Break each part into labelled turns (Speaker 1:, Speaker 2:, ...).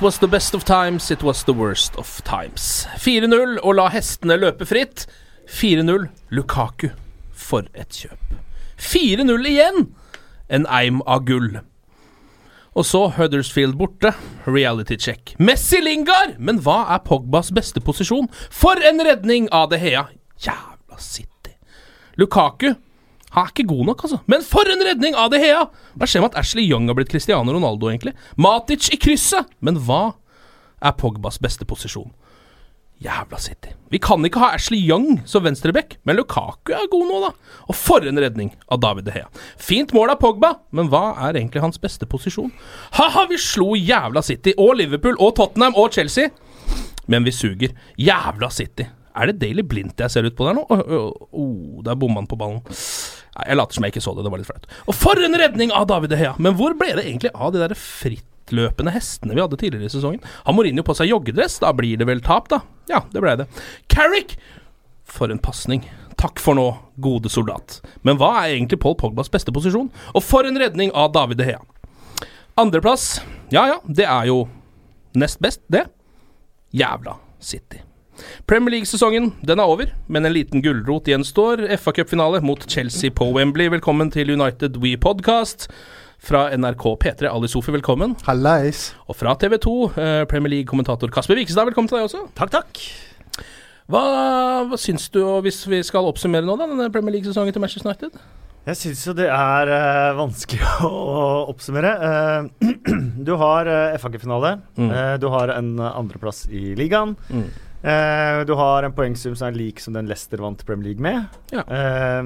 Speaker 1: It
Speaker 2: was the best of times, it was the worst of times. 4-0 og la hestene løpe fritt. 4-0 Lukaku. For et kjøp. 4-0 igjen! En eim av gull. Og så Huddersfield borte. Reality check. Messi Lingard! Men hva er Pogbas beste posisjon? For en redning av De Hea! Jævla City. Lukaku han er ikke god nok, altså. Men for en redning av De Hea! Hva skjer med at Ashley Young har blitt Cristiano Ronaldo, egentlig? Matic i krysset! Men hva er Pogbas beste posisjon? Jævla City. Vi kan ikke ha Ashley Young som venstreback, men Lukaku er god nå, da. Og for en redning av David De Hea. Fint mål av Pogba, men hva er egentlig hans beste posisjon? Ha-ha, vi slo jævla City og Liverpool og Tottenham og Chelsea, men vi suger. Jævla City. Er det Daily Blindt jeg ser ut på der nå? Åh, oh, oh, der bomma han på ballen. Nei, Jeg later som jeg ikke så det. Det var litt flaut. Og for en redning av David Hea! Men hvor ble det egentlig av de der frittløpende hestene vi hadde tidligere i sesongen? Har Mourinho på seg joggedress? Da blir det vel tap, da? Ja, det ble det. Carrick! For en pasning. Takk for nå, gode soldat. Men hva er egentlig Paul Pogbas beste posisjon? Og for en redning av David Hea. Andreplass, ja ja, det er jo nest best, det. Jævla City. Premier League-sesongen den er over, men en liten gulrot gjenstår. FA-cupfinale mot Chelsea på Wembley. Velkommen til United We Podcast. Fra NRK P3, Ali Sofi, velkommen.
Speaker 1: Hallais.
Speaker 2: Og fra TV 2, eh, Premier League-kommentator Kasper Wikestad, velkommen til deg også.
Speaker 3: Takk, takk.
Speaker 2: Hva, hva syns du, hvis vi skal oppsummere nå, da, denne Premier League-sesongen til Manchester United?
Speaker 3: Jeg syns jo det er uh, vanskelig å oppsummere. Uh, du har uh, FA-finale.
Speaker 2: Mm.
Speaker 3: Du har en uh, andreplass i ligaen.
Speaker 2: Mm.
Speaker 3: Eh, du har en poengsum som er lik som den Leicester vant Premier League med.
Speaker 2: Ja.
Speaker 3: Eh,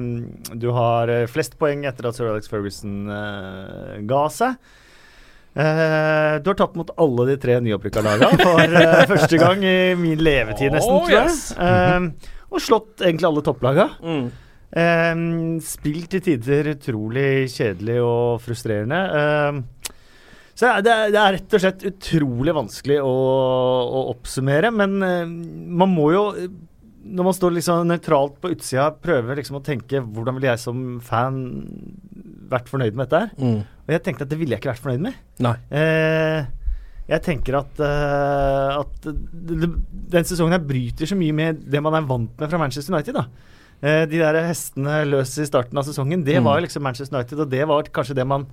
Speaker 3: du har eh, flest poeng etter at sir Alex Ferguson eh, ga seg. Du har tapt mot alle de tre nyopprykka laga for første gang i min levetid, nesten,
Speaker 2: Oh,
Speaker 3: tror jeg.
Speaker 2: yes.
Speaker 3: Og slått egentlig alle topplaga.
Speaker 2: Mm.
Speaker 3: Spilt til tider utrolig kjedelig og frustrerende. Så det er, det er rett og slett utrolig vanskelig å, å oppsummere, men eh, man må jo, når man står liksom nøytralt på utsida, prøve liksom å tenke hvordan ville jeg som fan vært fornøyd med dette her?
Speaker 2: Mm.
Speaker 3: Og jeg tenkte at det ville jeg ikke vært fornøyd med.
Speaker 2: Nei.
Speaker 3: Eh, jeg tenker at, uh, at det, den sesongen her bryter så mye med det man er vant med fra Manchester United. da. Eh, de der hestene løs i starten av sesongen, det
Speaker 2: Mm.
Speaker 3: var liksom Manchester United, og det var kanskje det man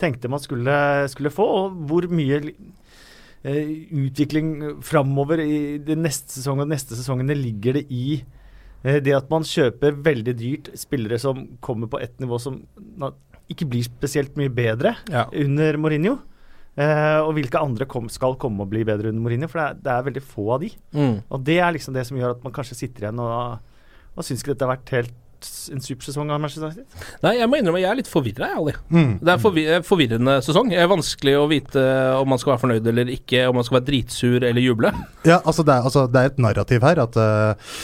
Speaker 3: tenkte man skulle, skulle få. Og hvor mye eh, utvikling framover i neste sesong og neste sesongene ligger det i eh, det at man kjøper veldig dyrt spillere som kommer på et nivå som na, ikke blir spesielt mye bedre
Speaker 2: Ja.
Speaker 3: under Mourinho. Eh, og hvilke andre kom, skal komme og bli bedre under Mourinho, for det er, det er veldig få av de.
Speaker 2: Mm.
Speaker 3: Og det er liksom det som gjør at man kanskje sitter igjen og, og syns ikke dette har vært helt en supersesong av Manchester United?
Speaker 2: Nei, jeg må innrømme jeg er litt forvirra, jeg, Ali.
Speaker 4: Mm.
Speaker 2: Det er forvi eh, forvirrende sesong. Det er vanskelig å vite om man skal være fornøyd eller ikke, om man skal være dritsur eller juble.
Speaker 4: Ja, altså det, er, altså det er et narrativ her at uh,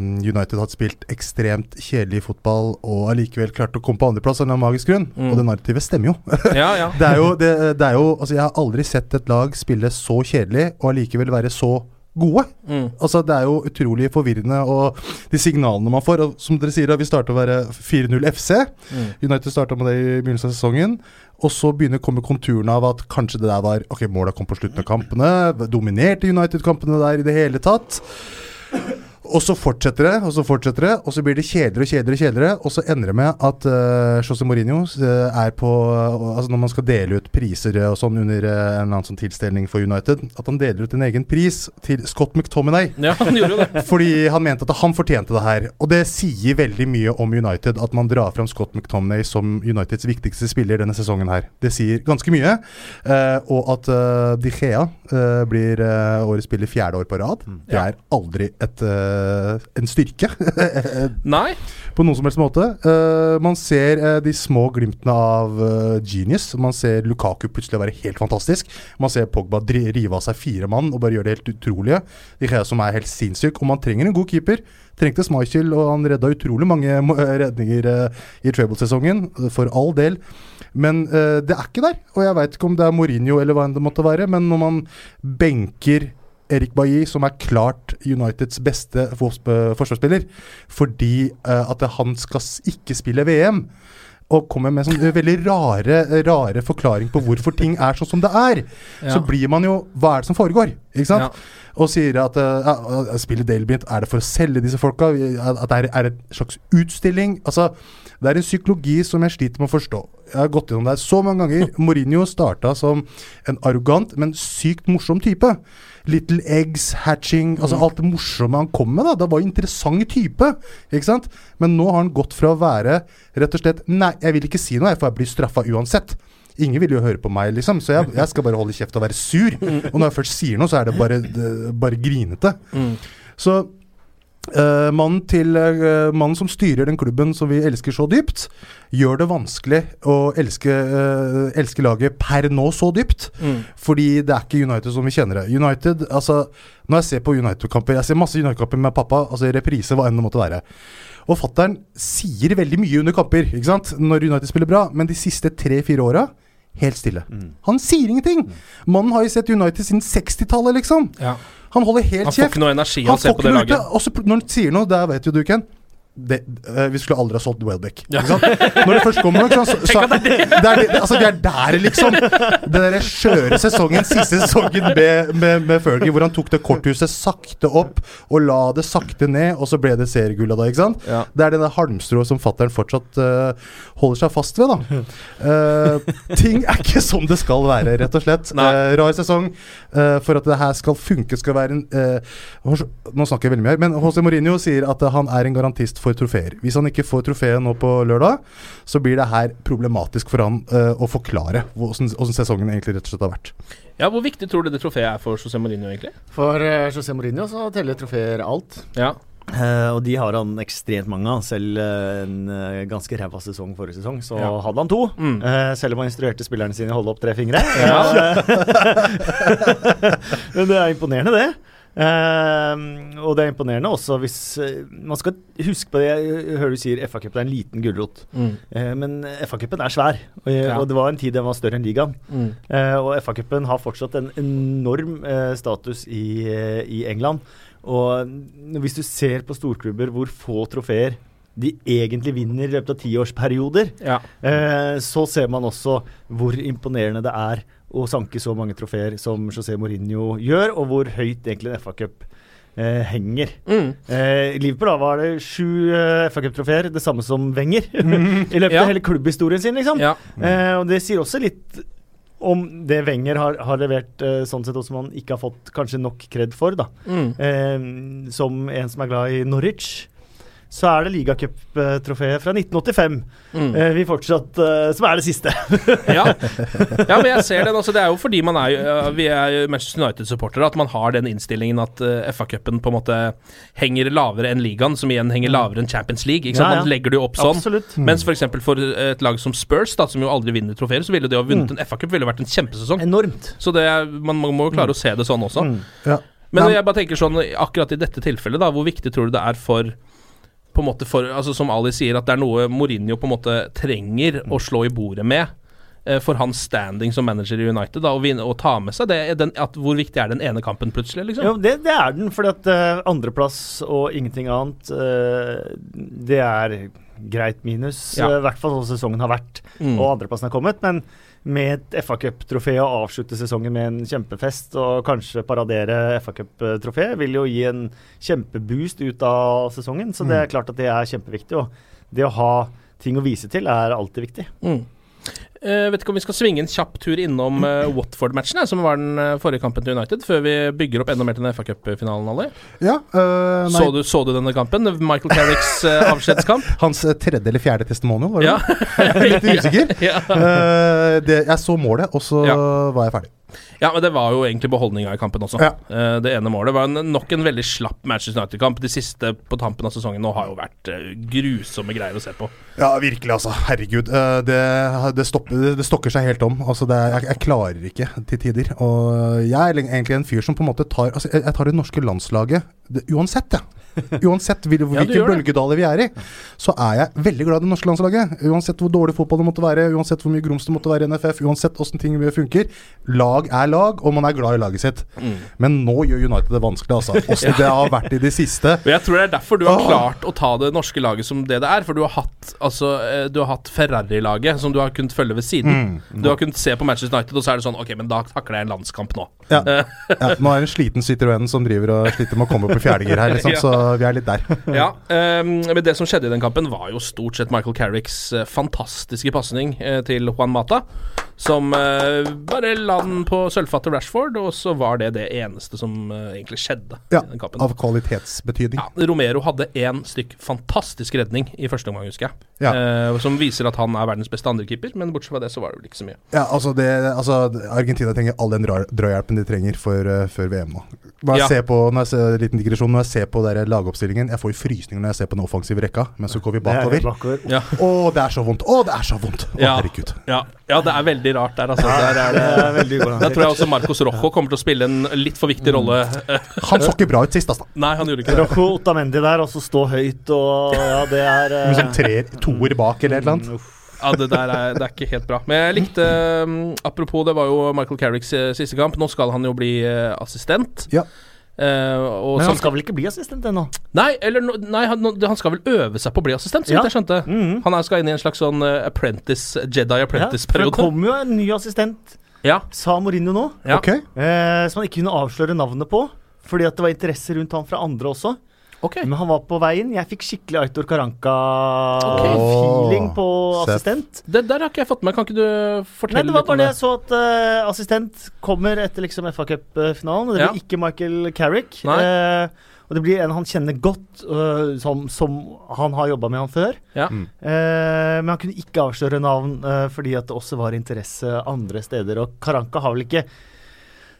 Speaker 4: United har spilt ekstremt kjedelig fotball og allikevel klart å komme på andreplass av en magisk grunn.
Speaker 2: Mm.
Speaker 4: Og det narrativet stemmer jo.
Speaker 2: Ja, ja.
Speaker 4: det, er jo det, det er jo Altså, jeg har aldri sett et lag spille så kjedelig og allikevel være så gode.
Speaker 2: Mm.
Speaker 4: Altså Det er jo utrolig forvirrende, og de signalene man får og Som dere sier, vi starter å være 4-0 FC.
Speaker 2: Mm.
Speaker 4: United starta med det i begynnelsen av sesongen. Og så begynner å komme konturene av at kanskje det der var Ok, måla kom på slutten av kampene. Dominerte United-kampene der i det hele tatt. Og så fortsetter det, og så fortsetter det, og så blir det kjedeligere og kjedeligere. kjedeligere, Og så ender det med at uh, José Mourinho uh, er på uh, Altså Når man skal dele ut priser og sånn under uh, en eller annen sånn tilstelning for United, at han deler ut en egen pris til Scott McTominay.
Speaker 2: Ja, han gjorde det.
Speaker 4: Fordi han mente at han fortjente det her. Og det sier veldig mye om United at man drar fram Scott McTominay som Uniteds viktigste spiller denne sesongen her. Det sier ganske mye. Eh, og at uh, Di Gea eh, blir uh, årets spiller fjerde år på rad, det er aldri et, eh, en styrke.
Speaker 2: Nei.
Speaker 4: På noen som helst måte. Eh, man ser eh, de små glimtene av eh, genius. Man ser Lukaku plutselig være helt fantastisk. Man ser Pogba rive av seg fire mann og bare gjøre det helt utrolige. De Gea som er helt sinnssyk. Og man trenger en god keeper. Trengte Schmeichel, og han redda utrolig mange eh, redninger eh, i treble-sesongen. eh, For all del. Men eh, det er ikke der. Og jeg veit ikke om det er Mourinho eller hva enn det måtte være, men når man benker Erik Bailly, som er klart Uniteds beste eh, forsvarsspiller, fordi eh, at han skal ikke spille VM. Og kommer med sånn eh, veldig rare, rare forklaring på hvorfor ting er sånn som det er.
Speaker 2: Ja.
Speaker 4: Så blir man jo Hva er det som foregår? Ikke sant?
Speaker 2: Ja.
Speaker 4: Og sier at uh, ja, spiller Dalebit, er det for å selge disse folka? At det er, er et slags utstilling? Altså, det er en psykologi som jeg sliter med å forstå. Jeg har gått gjennom det så mange ganger. Mourinho starta som en arrogant, men sykt morsom type. Little eggs, hatching Altså alt det morsomme han kom med. da Det var en interessant type. Ikke sant? Men nå har han gått fra å være rett og slett Nei, jeg vil ikke si noe, for jeg blir straffa uansett. Ingen vil jo høre på meg, liksom, så jeg, jeg skal bare holde kjeft og være sur. Og når jeg først sier noe, så er det bare, det, bare grinete. Så eh, mannen, til, uh, mannen som styrer den klubben som vi elsker så dypt, gjør det vanskelig å elske, uh, elske laget per nå så dypt.
Speaker 2: Mm.
Speaker 4: Fordi det er ikke United som vi kjenner det. United, altså Når jeg ser på United-kamper Jeg ser masse United-kamper med pappa, altså reprise, hva enn det måtte være. Og fattern sier veldig mye under kamper, ikke sant? når United spiller bra, men de siste tre-fire åra helt stille. Han sier ingenting! Mannen har jo sett United siden 60-tallet, liksom.
Speaker 2: Ja.
Speaker 4: Han holder helt
Speaker 2: Han får ikke noe energi av å se på det laget.
Speaker 4: Og så når han sier noe, der vet jo du, Ken det, uh, vi skulle aldri ha solgt Welbeck.
Speaker 2: Ja.
Speaker 4: Når det først kommer nok, så, så, det er det, altså, Vi er der, liksom. Den derre skjøre sesongen, siste sesongen med, med, med Fergie, hvor han tok det korthuset sakte opp og la det sakte ned, og så ble det seriegull av det. ikke sant?
Speaker 2: Ja.
Speaker 4: Det er det halmstrået som fattern fortsatt uh, holder seg fast ved. da. Uh, ting er ikke som det skal være, rett og slett. Rar sesong. Eh, for at det her skal funke, skal være en Nå snakker jeg veldig mye her, men José Mourinho sier at han er en garantist for trofeer. Hvis han ikke får trofeet nå på lørdag, så blir det her problematisk for han uh, å forklare hvordan, hvordan sesongen egentlig rett og slett har vært.
Speaker 2: Ja, Hvor viktig tror du det trofeet er for José Mourinho, egentlig?
Speaker 3: For uh, José Mourinho så teller trofeer alt.
Speaker 2: Ja.
Speaker 3: Uh, og de har han ekstremt mange av. Selv en uh, ganske ræva sesong forrige sesong, så
Speaker 2: Ja.
Speaker 3: hadde han to.
Speaker 2: Mm.
Speaker 3: Eh, selv om han instruerte spillerne sine å holde opp tre fingre.
Speaker 2: Ja.
Speaker 3: Men det er imponerende, det. Eh, og det er imponerende også hvis uh, Man skal huske på det, jeg hører du sier FA-cup er en liten gulrot.
Speaker 2: Mm.
Speaker 3: Uh, men FA-cupen er svær, og,
Speaker 2: Ja.
Speaker 3: og det var en tid den var større enn ligaen.
Speaker 2: Mm.
Speaker 3: Eh, og FA-cupen har fortsatt en enorm status i, i England. Og hvis du ser på storklubber hvor få trofeer de egentlig vinner i løpet av tiårsperioder,
Speaker 2: Ja.
Speaker 3: eh, så ser man også hvor imponerende det er å sanke så mange trofeer som José Mourinho gjør, og hvor høyt egentlig en FA-cup eh, henger.
Speaker 2: Mm.
Speaker 3: Eh, Liverpool da var det sju eh, FA-cuptrofeer, det samme som Wenger, i løpet
Speaker 2: Ja.
Speaker 3: av hele klubbhistorien sin, liksom.
Speaker 2: Ja.
Speaker 3: Eh, og det sier også litt om det Wenger har, har levert, eh, sånn sett, og som han ikke har fått kanskje nok kred for, da.
Speaker 2: Mm.
Speaker 3: Eh, som en som er glad i Norwich. Så er det ligacuptrofeet fra 1985
Speaker 2: Mm.
Speaker 3: eh, vi fortsatt eh, Som er det siste.
Speaker 2: Ja. ja, men jeg ser den. Altså, det er jo fordi man er, vi er Manchester United-supportere at man har den innstillingen at uh, FA-cupen på en måte henger lavere enn ligaen, som igjen henger lavere enn Champions League. Ikke sant?
Speaker 3: Mm. Ja, ja.
Speaker 2: Man legger det jo opp sånn.
Speaker 3: Absolutt.
Speaker 2: Mens f.eks. For, for et lag som Spurs, da, som jo aldri vinner trofeer, så ville det å ha vunnet en FA-cup ville vært en kjempesesong.
Speaker 3: Enormt.
Speaker 2: Så det, man, man må jo klare å se det sånn også.
Speaker 3: Mm.
Speaker 4: Ja.
Speaker 2: Men jeg bare tenker sånn, akkurat i dette tilfellet, da, hvor viktig tror du det er for på en måte for, altså Som Ali sier, at det er noe Mourinho på en måte trenger å slå i bordet med. Eh, For hans standing som manager i United, da, å, vinne, å ta med seg det. Den, at hvor viktig er den ene kampen plutselig? liksom?
Speaker 3: Jo, det, det er den, for at eh, andreplass og ingenting annet, uh, det er greit minus.
Speaker 2: Ja.
Speaker 3: uh, hvert fall sånn sesongen har vært,
Speaker 2: Mm.
Speaker 3: og andreplassen har kommet. Men med et FA-cup-trofé å avslutte sesongen med en kjempefest og kanskje paradere FA-cup-trofé, vil jo gi en kjempeboost ut av sesongen. Så det er klart at det er kjempeviktig. Og det å ha ting å vise til er alltid viktig.
Speaker 2: Mm. Eh, vet ikke om vi skal svinge en kjapp tur innom eh, Watford-matchen, som var den eh, forrige kampen til United, før vi bygger opp enda mer til den FA-cupfinalen, Ali.
Speaker 4: ja, øh,
Speaker 2: Så, du, så du denne kampen? Michael Carricks uh, avskjedskamp?
Speaker 4: Hans tredje eller fjerde testimonial, var det
Speaker 2: Ja.
Speaker 4: Jeg er litt usikker.
Speaker 2: ja.
Speaker 4: uh, det, jeg så målet, og så
Speaker 2: Ja.
Speaker 4: var jeg ferdig.
Speaker 2: Ja, men det var jo egentlig beholdninga i kampen også.
Speaker 4: Ja.
Speaker 2: Eh, det ene målet var en, nok en veldig slapp Manchester United-kamp. De siste på tampen av sesongen nå har jo vært eh, grusomme greier å se på.
Speaker 4: Ja, virkelig, altså. Herregud. Øh, det, det, stopper, det stokker seg helt om. Altså, det er, jeg, jeg klarer ikke til tider. Og jeg er egentlig en fyr som på en måte tar Altså, jeg, tar det norske landslaget det, uansett, jeg. Uansett hvil,
Speaker 2: Ja,
Speaker 4: bølgedaler vi er i, så er jeg veldig glad i det norske landslaget. Uansett hvor dårlig fotball det måtte være, uansett hvor mye grums det måtte være i NFF, uansett åssen ting funker. Lag er lag, og man er glad i laget sitt.
Speaker 2: Mm.
Speaker 4: Men nå gjør United det vanskelig, altså. Åssen det har vært i det siste.
Speaker 2: Jeg tror det er derfor du har klart å ta det norske laget som det det er. For du har hatt, altså, eh, du har hatt Ferrari-laget som du har kunnet følge ved siden.
Speaker 4: Mm.
Speaker 2: Du har kunnet se på Manchester United, og så er det sånn Ok, men da takler jeg en landskamp nå.
Speaker 4: Ja. ja, nå er det en sliten Citroën som driver og sliter med å komme opp i fjerdegir her, liksom,
Speaker 2: Ja.
Speaker 4: så vi er litt der.
Speaker 2: Ja, um, men det som skjedde i den kampen, var jo stort sett Michael Carricks eh, fantastiske pasning eh, til Juan Mata. Som uh, bare la den på sølvfattet Rashford, og så var det det eneste som uh, egentlig skjedde
Speaker 4: Ja,
Speaker 2: i den kampen.
Speaker 4: av kvalitetsbetydning.
Speaker 2: Ja, Romero hadde én stykk fantastisk redning i første omgang, husker jeg.
Speaker 4: Ja.
Speaker 2: Uh, som viser at han er verdens beste andrekeeper, men bortsett fra det så var det vel ikke så mye.
Speaker 4: Ja, altså, det, altså Argentina trenger all den dra- drahjelpen de trenger for, før VM nå. Når jeg
Speaker 2: Ja.
Speaker 4: ser på, når jeg ser, liten digresjon, når jeg ser på der lagoppstillingen Jeg får jo frysninger når jeg ser på den offensive rekka, men så går vi
Speaker 3: Det er
Speaker 4: bakover.
Speaker 3: bakover.
Speaker 2: Ja.
Speaker 4: Å, det er så vondt! Å, det er så vondt! Å,
Speaker 2: Ja.
Speaker 4: herregud.
Speaker 2: Ja, ja, det er veldig rart der, altså. Der er
Speaker 3: Det er veldig
Speaker 2: der tror jeg også Marcos Rojo kommer til å spille en litt for viktig rolle.
Speaker 4: Han så ikke bra ut sist, altså.
Speaker 2: Nei, han gjorde ikke det.
Speaker 3: Rocco Otamendi der, og så stå høyt og Ja, det er uh...
Speaker 4: Som sånn tre, toer bak eller et eller annet.
Speaker 2: Ja, det der er, det er ikke helt bra. Men jeg likte um, Apropos, det var jo Michael Carricks eh, siste kamp. Nå skal han jo bli eh, assistent.
Speaker 4: Ja.
Speaker 2: Eh, og
Speaker 3: Men han skal vel ikke bli assistent ennå?
Speaker 2: Nei, eller, nei han, han skal vel øve seg på å bli assistent, så vidt
Speaker 3: Ja.
Speaker 2: jeg skjønte.
Speaker 3: Mhm.
Speaker 2: Han er, skal inn i en slags sånn eh, apprentice, Jedi
Speaker 3: Ja, for det kommer jo en ny assistent,
Speaker 2: Ja,
Speaker 3: sa Mourinho nå,
Speaker 2: ja.
Speaker 4: okay.
Speaker 3: eh, som han ikke kunne avsløre navnet på. Fordi at det var interesse rundt han fra andre også.
Speaker 2: Ok.
Speaker 3: Men han var på vei inn. Jeg fikk skikkelig Aitor Karanka-feeling på
Speaker 4: Seff.
Speaker 3: assistent.
Speaker 2: Det der har ikke jeg fått med. Kan ikke du fortelle
Speaker 3: det Nei,
Speaker 2: litt om
Speaker 3: bare det
Speaker 2: det?
Speaker 3: jeg så at uh, assistent kommer etter liksom FA Cup-finalen. Og det
Speaker 2: Ja.
Speaker 3: ikke Michael Carrick. Eh, og det blir en han kjenner godt, uh, som, som han har jobba med han før.
Speaker 2: Ja.
Speaker 3: Eh, men han kunne ikke avsløre navn fordi at det også var interesse andre steder. Og Karanka har vel ikke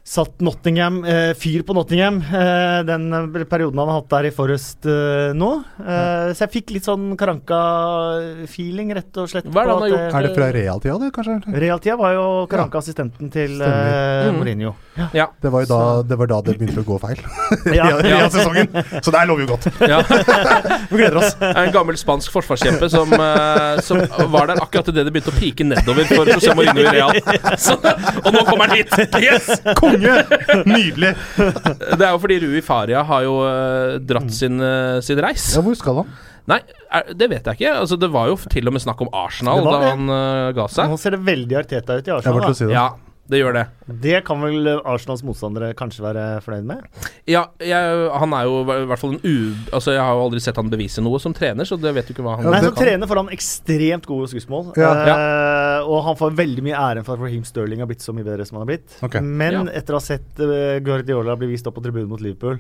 Speaker 3: satt Nottingham, eh, fyr på Nottingham eh, den eh, perioden han har hatt der i Forest eh, nå. Eh, Så jeg fikk litt sånn Karanka-feeling, rett og slett.
Speaker 2: Hva er det han har
Speaker 3: at
Speaker 2: gjort?
Speaker 4: Er det fra realtida, det, kanskje?
Speaker 3: Realtida var jo Karanka assistenten til eh,
Speaker 2: Mm.
Speaker 3: Mourinho.
Speaker 2: Ja.
Speaker 4: Det var jo da det, var da det begynte å gå feil.
Speaker 3: Ja.
Speaker 4: I sesongen. Så det her lover jo godt.
Speaker 2: ja.
Speaker 4: Vi gleder oss.
Speaker 2: En gammel spansk forsvarskjempe som, eh, som var der akkurat idet det begynte å pike nedover for José Mourinho i Real. Så, og nå kommer han hit! Yes!
Speaker 4: Konge! Nydelig.
Speaker 2: Det er jo fordi Rui Faria har jo eh, dratt sin, eh, sin reis.
Speaker 4: Ja, hvor skal han?
Speaker 2: Nei, er, det vet jeg ikke. Altså, det var jo til og med snakk om Arsenal da han uh, ga seg.
Speaker 3: Nå ser det veldig Arteta ut i
Speaker 4: Jeg var til å si.
Speaker 2: Ja, det gjør det.
Speaker 3: Det kan vel Arsenals motstandere kanskje være fornøyd med?
Speaker 2: Ja, jeg, han er jo i hvert fall en u... Altså, jeg har jo aldri sett han bevise noe som trener, så det vet du ikke hva han
Speaker 3: Nei,
Speaker 4: det
Speaker 3: Som trener får han ekstremt gode skussmål.
Speaker 4: Ja.
Speaker 3: Eh, og han får veldig mye æren for at Raheem Sterling har blitt så mye bedre som han har blitt.
Speaker 4: Okay.
Speaker 3: Men
Speaker 2: Ja.
Speaker 3: etter å ha sett uh, Guardiola bli vist opp på tribunen mot Liverpool,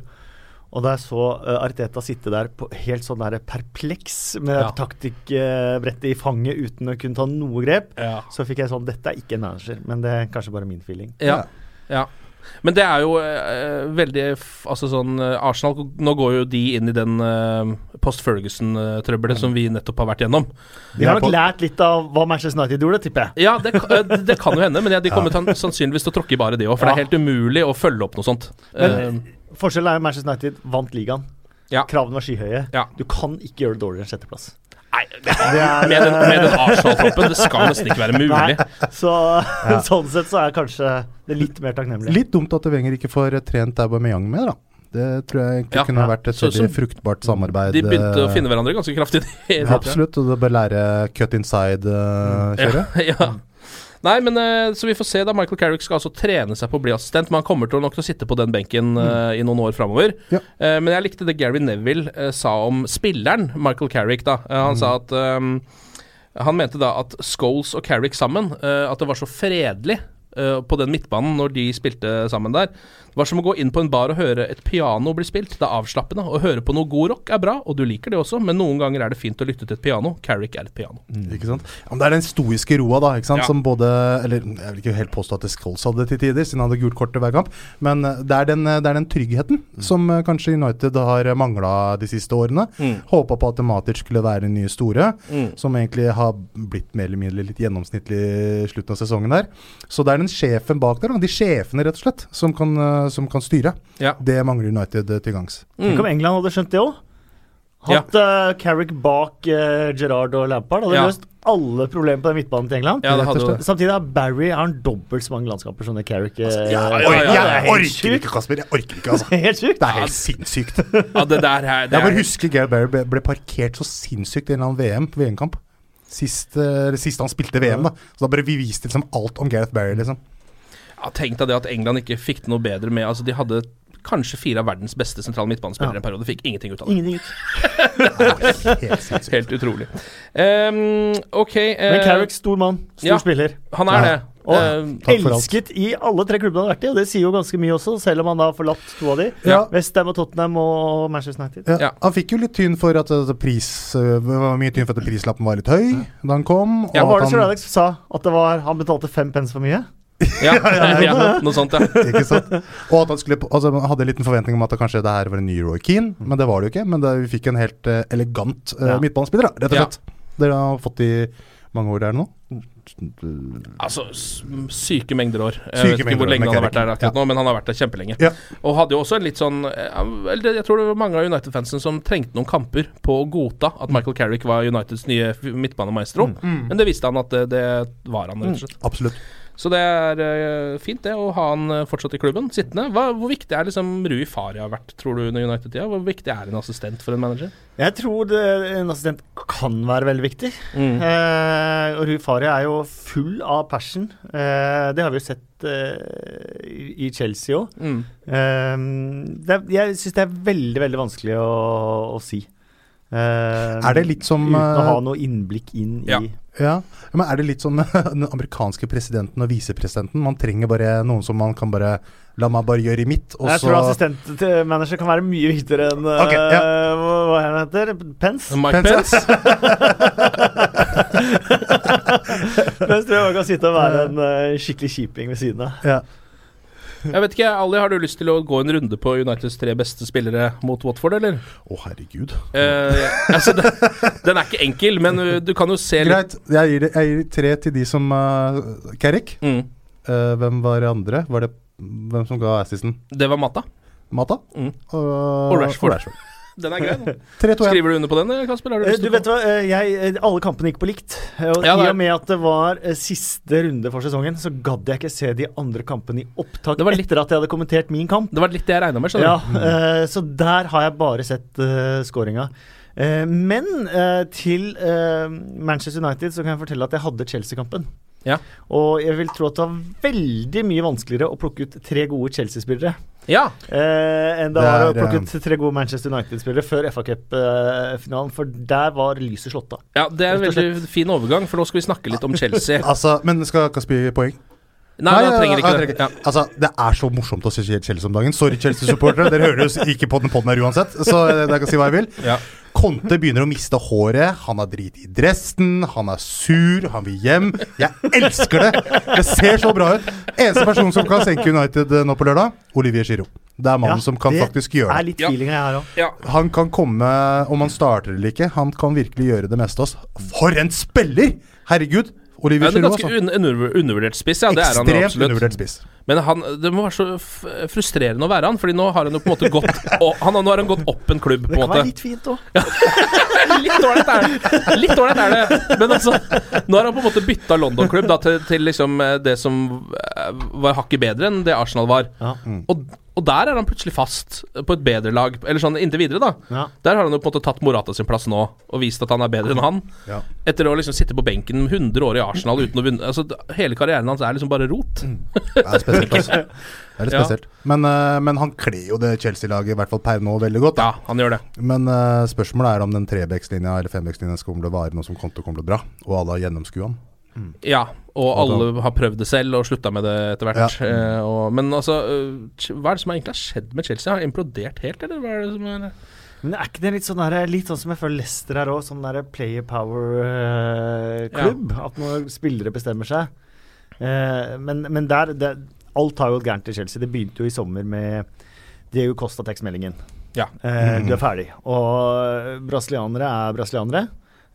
Speaker 3: Og da jeg så eh, Arteta sitte der på helt sånn der perpleks med
Speaker 2: Ja.
Speaker 3: taktikkbrettet i fanget uten å kunne ta noe grep,
Speaker 2: Ja.
Speaker 3: så fikk jeg sånn Dette er ikke en manager, men det er kanskje bare min feeling.
Speaker 2: Ja. ja. Men det er jo eh, veldig f Altså sånn eh, Arsenal Nå går jo de inn i den uh, post Ferguson-trøbbelet som vi nettopp har vært gjennom.
Speaker 3: De har nok lært litt av hva Manchester United gjorde, tipper jeg.
Speaker 2: Ja, det, eh, det kan jo hende, men ja, de kommer sannsynligvis til å tråkke i bare det òg. For det er helt umulig å følge opp noe sånt.
Speaker 3: Men-
Speaker 2: Eh,
Speaker 3: Forskjellen er at Manchester United vant ligaen.
Speaker 2: Ja.
Speaker 3: Kravene var skyhøye.
Speaker 2: Ja.
Speaker 3: Du kan ikke gjøre det dårligere enn sjetteplass.
Speaker 2: Nei, det, med den, med den Arsenal-troppen, det skal nesten ikke være mulig.
Speaker 3: Nei, så sånn sett så er kanskje det litt mer takknemlig.
Speaker 4: Litt dumt at Wenger ikke får eh, trent Aubameyang med, da. Det tror jeg egentlig
Speaker 2: Ja.
Speaker 4: kunne ja. vært et veldig fruktbart samarbeid.
Speaker 2: De begynte å
Speaker 4: eh,
Speaker 2: finne hverandre ganske kraftig.
Speaker 4: ja, Absolutt, og det bør lære cut inside-kjøret.
Speaker 2: Ja, ja. Nei, men eh, Så vi får se, da. Michael Carrick skal altså trene seg på å bli assistent, men han kommer til nok til å sitte på den benken eh, i noen år framover.
Speaker 4: Ja.
Speaker 2: Eh, men jeg likte det Gary Neville sa om spilleren Michael Carrick. da han Han sa at um, Han mente da at Scholes og Carrick sammen, at det var så fredelig på den midtbanen når de spilte sammen der. Var som å gå inn på en bar og høre et piano bli spilt. Det er avslappende. Å høre på noe god rock er bra, og du liker det også, men noen ganger er det fint å lytte til et piano. Carrick er et piano.
Speaker 4: Ikke sant? Ja, men det er den stoiske roa, da, ikke sant?
Speaker 2: Ja.
Speaker 4: som både Eller jeg vil ikke helt påstå at det Scholes hadde til tider, siden han hadde gult kort til hver kamp, men eh, det er den, eh, det er den tryggheten som eh, kanskje United har mangla de siste årene.
Speaker 2: Mm.
Speaker 4: Håpa på at Matic skulle være den nye store,
Speaker 2: Mm.
Speaker 4: som egentlig har blitt mer eller mindre litt gjennomsnittlig i slutten av sesongen der. Så det er den sjefen bak der, da, de sjefene rett og slett, som kan, som kan styre.
Speaker 2: Ja.
Speaker 4: Det mangler United eh, til gangs.
Speaker 3: Tenk om England hadde skjønt det òg. Hatt eh, Carrick bak uh, Gerrard og Lampard. Hadde
Speaker 2: Ja.
Speaker 3: løst alle problemer på den midtbanen til England.
Speaker 2: Ja, det hadde det.
Speaker 3: Samtidig har Barry har han dobbelt så mange landskamper som det Carrick
Speaker 4: Jeg,
Speaker 2: ja, ja, ja.
Speaker 4: jeg
Speaker 3: er
Speaker 4: orker
Speaker 3: sykt.
Speaker 4: ikke, Kasper. Jeg orker ikke, altså.
Speaker 3: Helt sykt.
Speaker 4: Det er helt sinnssykt.
Speaker 2: Ja, det der her, det
Speaker 4: Jeg bare
Speaker 2: er
Speaker 4: husker Gareth Barry ble, ble parkert så sinnssykt i en eller annen VM, VM-kamp. Sist, uh, sist han spilte VM, da. Så da bare vi viste liksom alt om Gareth Barry, liksom.
Speaker 2: Ja, Tenk deg det at England ikke fikk det noe bedre med Altså, de hadde kanskje fire av verdens beste sentrale midtbanespillere
Speaker 3: Ja.
Speaker 2: en periode. Fikk ingenting ut av det.
Speaker 3: Ingenting ut.
Speaker 4: Helt.
Speaker 2: Helt utrolig. Um, ok uh,
Speaker 3: Men Carrick, stor mann. Stor
Speaker 2: ja.
Speaker 3: spiller.
Speaker 2: Han er
Speaker 4: Ja.
Speaker 2: det.
Speaker 3: Og
Speaker 2: Ehm,
Speaker 4: for alt.
Speaker 3: elsket i alle tre klubbene han har vært i, og det sier jo ganske mye også, selv om han da har forlatt to av de.
Speaker 4: Ja.
Speaker 3: Westham og Tottenham og Manchester United.
Speaker 4: Ja,
Speaker 2: Ja.
Speaker 4: Han fikk jo litt tyn for at eh, pris var mye tyn for at prislappen var litt høy da han kom.
Speaker 3: Ja,
Speaker 4: og
Speaker 3: var det
Speaker 4: at
Speaker 3: Sir Alex sa at det var, han betalte fem pence for mye?
Speaker 2: Ja, ja, noe sånt, ja.
Speaker 4: ikke sant? Og at han skulle altså, man hadde en liten forventning om at det kanskje det her var en ny Roy Keane, men det var det jo ikke. Men det, vi fikk en helt uh, elegant
Speaker 3: uh,
Speaker 4: midtbanespiller, da, rett og slett. Dere har fått i mange år der nå?
Speaker 2: Altså, syke mengder år. Jeg
Speaker 4: Syke
Speaker 2: vet ikke hvor lenge han har vært der akkurat
Speaker 4: Ja.
Speaker 2: nå, men han har vært der kjempelenge.
Speaker 4: Ja.
Speaker 2: Og hadde jo også en litt sånn eh, Jeg tror det var mange av United-fansen som trengte noen kamper på å godta at Michael Carrick var Uniteds nye midtbanemaestro, midtbanemaestro, men det visste han at det, det var han, rett og slett.
Speaker 4: Absolutt.
Speaker 2: Så det er eh, fint, det, å ha han eh, fortsatt i klubben, sittende. Hva, hvor viktig er liksom Rui Faria vært, tror du, under United-tida? Hvor viktig er en assistent for en manager?
Speaker 3: Jeg tror det, en assistent kan være veldig viktig.
Speaker 2: Mm.
Speaker 3: Eh, Rui Faria er jo full av passion. Eh, det har vi jo sett eh, i- Chelsea òg.
Speaker 2: Mm.
Speaker 3: jeg syns det er veldig, veldig vanskelig å, å si. Eh,
Speaker 4: Er det litt som,
Speaker 3: Uten å ha noe innblikk inn
Speaker 2: Ja.
Speaker 3: i
Speaker 4: Ja, men er det litt sånn den amerikanske presidenten og visepresidenten? Man trenger bare noen som man kan bare La meg bare gjøre i mitt, og
Speaker 3: Jeg
Speaker 4: så
Speaker 3: tror assistent til manager kan være mye viktigere enn okay,
Speaker 4: ja.
Speaker 3: uh, hva han heter Pence.
Speaker 2: Mike
Speaker 4: Pence,
Speaker 2: Pence?
Speaker 3: Pence tror jeg man kan sitte og være en uh, skikkelig kjiping ved siden av.
Speaker 4: ja.
Speaker 2: Jeg vet ikke, Ali, har du lyst til å gå en runde på Uniteds tre beste spillere mot Watford, eller?
Speaker 4: Å, herregud.
Speaker 2: Eh, altså, den, den er ikke enkel, men uh, du kan jo se
Speaker 4: Greit. Jeg gir, jeg gir tre til de som uh, Carrick.
Speaker 2: mm,
Speaker 4: Uh, hvem var det andre? Var det Hvem som ga assisten?
Speaker 2: Det var Mata.
Speaker 4: Mata?
Speaker 2: Mm.
Speaker 4: Og,
Speaker 2: Og Rashford. Den er grei. da.
Speaker 4: 3-2-1.
Speaker 2: Skriver du under på den, Kasper? Har du
Speaker 3: Eh,
Speaker 2: lyst
Speaker 3: Du
Speaker 2: til å
Speaker 3: vet hva, eh, jeg, eh, Alle kampene gikk på likt. Og
Speaker 2: Ja, det
Speaker 3: I
Speaker 2: er-
Speaker 3: og med at det var eh, siste runde for sesongen, så gadd jeg ikke se de andre kampene i opptak
Speaker 2: Det var litt-
Speaker 3: etter at jeg hadde kommentert min kamp.
Speaker 2: Det var litt det jeg regna med. skjønner
Speaker 3: Ja,
Speaker 2: du?
Speaker 3: eh, Så der har jeg bare sett uh, scoringa. Eh, men eh, til eh, Manchester United så kan jeg fortelle at jeg hadde Chelsea-kampen.
Speaker 2: Ja.
Speaker 3: Og jeg vil tro at det var veldig mye vanskeligere å plukke ut tre gode Chelsea-spillere
Speaker 2: Ja.
Speaker 3: eh, enn det, var å plukke
Speaker 4: eh,
Speaker 3: ut tre gode Manchester United-spillere før FA Cup-finalen, for der var lyset slått av.
Speaker 2: ja, det er en veldig fin overgang, for nå skal vi snakke litt om Chelsea.
Speaker 4: Altså, men skal Kasper gi poeng?
Speaker 2: Nei, han trenger ikke
Speaker 4: han
Speaker 2: det.
Speaker 4: trenger-
Speaker 2: Ja.
Speaker 4: Altså, det er så morsomt å se Chelsea om dagen. Sorry, Chelsea-supportere. Dere hører jo ikke på den podden her uansett, så jeg kan si hva jeg vil.
Speaker 2: Ja.
Speaker 4: Conte begynner å miste håret. Han har drit i dressen. Han er sur. Han vil hjem. Jeg elsker det! Det ser så bra ut. Eneste person som kan senke United eh, nå på lørdag, Olivier Giroud. Det er mannen som kan faktisk gjøre
Speaker 3: er
Speaker 4: det.
Speaker 3: litt feeling her.
Speaker 2: Ja.
Speaker 4: Han kan komme, om han starter eller ikke, han kan virkelig gjøre det meste av oss. For en spiller! Herregud!
Speaker 2: Ja,
Speaker 4: Olivier
Speaker 2: det er ganske un undervur- undervurdert spiss, ja. Det er han
Speaker 4: Ekstremt
Speaker 2: absolutt.
Speaker 4: undervurdert spiss.
Speaker 2: Men han, det må være så frustrerende å være han, Fordi nå har han jo på en måte gått og, han, Nå har han gått opp en klubb, på
Speaker 3: Det
Speaker 2: en
Speaker 3: kan
Speaker 2: måte.
Speaker 3: være litt fint òg.
Speaker 2: Litt ålreit er det. Litt ålreit er det. Men altså, nå har han på en måte bytta London-klubb til, til liksom eh, det som eh, var hakket bedre enn det Arsenal var.
Speaker 3: Ja.
Speaker 2: Og, og der er han plutselig fast på et bedre lag, eller sånn inntil videre, da.
Speaker 3: Ja.
Speaker 2: Der har han jo på en måte tatt Morata sin plass nå, og vist at han er bedre enn han.
Speaker 4: Ja.
Speaker 2: Etter å liksom sitte på benken 100 år i Arsenal uten å vinne altså, Hele karrieren hans er liksom bare rot.
Speaker 4: Det er spesielt, altså. Det er litt
Speaker 2: Ja.
Speaker 4: Men, eh, men han kler jo det Chelsea-laget, i hvert fall per nå, veldig godt.
Speaker 2: Ja, han gjør det.
Speaker 4: Men eh, spørsmålet er om den trebekslinja eller fembekslinja skal komme til å vare nå som kommer til å dra, og alle har gjennomskua han.
Speaker 2: Ja, og alle har prøvd det selv og slutta med det etter hvert.
Speaker 4: Ja.
Speaker 2: Eh, og, men altså, eh, hva er det som egentlig har skjedd med Chelsea? Har implodert helt, eller hva er det som er
Speaker 3: Men er ikke det litt sånn, der, litt sånn som jeg føler Leicester her òg, sånn der player power-klubb? At når spillere bestemmer seg. Eh, men, men der det, Alt har jo gått gærent i Chelsea. Det begynte jo i sommer med Diego Costa-tekstmeldingen.
Speaker 2: Ja.
Speaker 3: Eh, du er ferdig. Og brasilianere er brasilianere.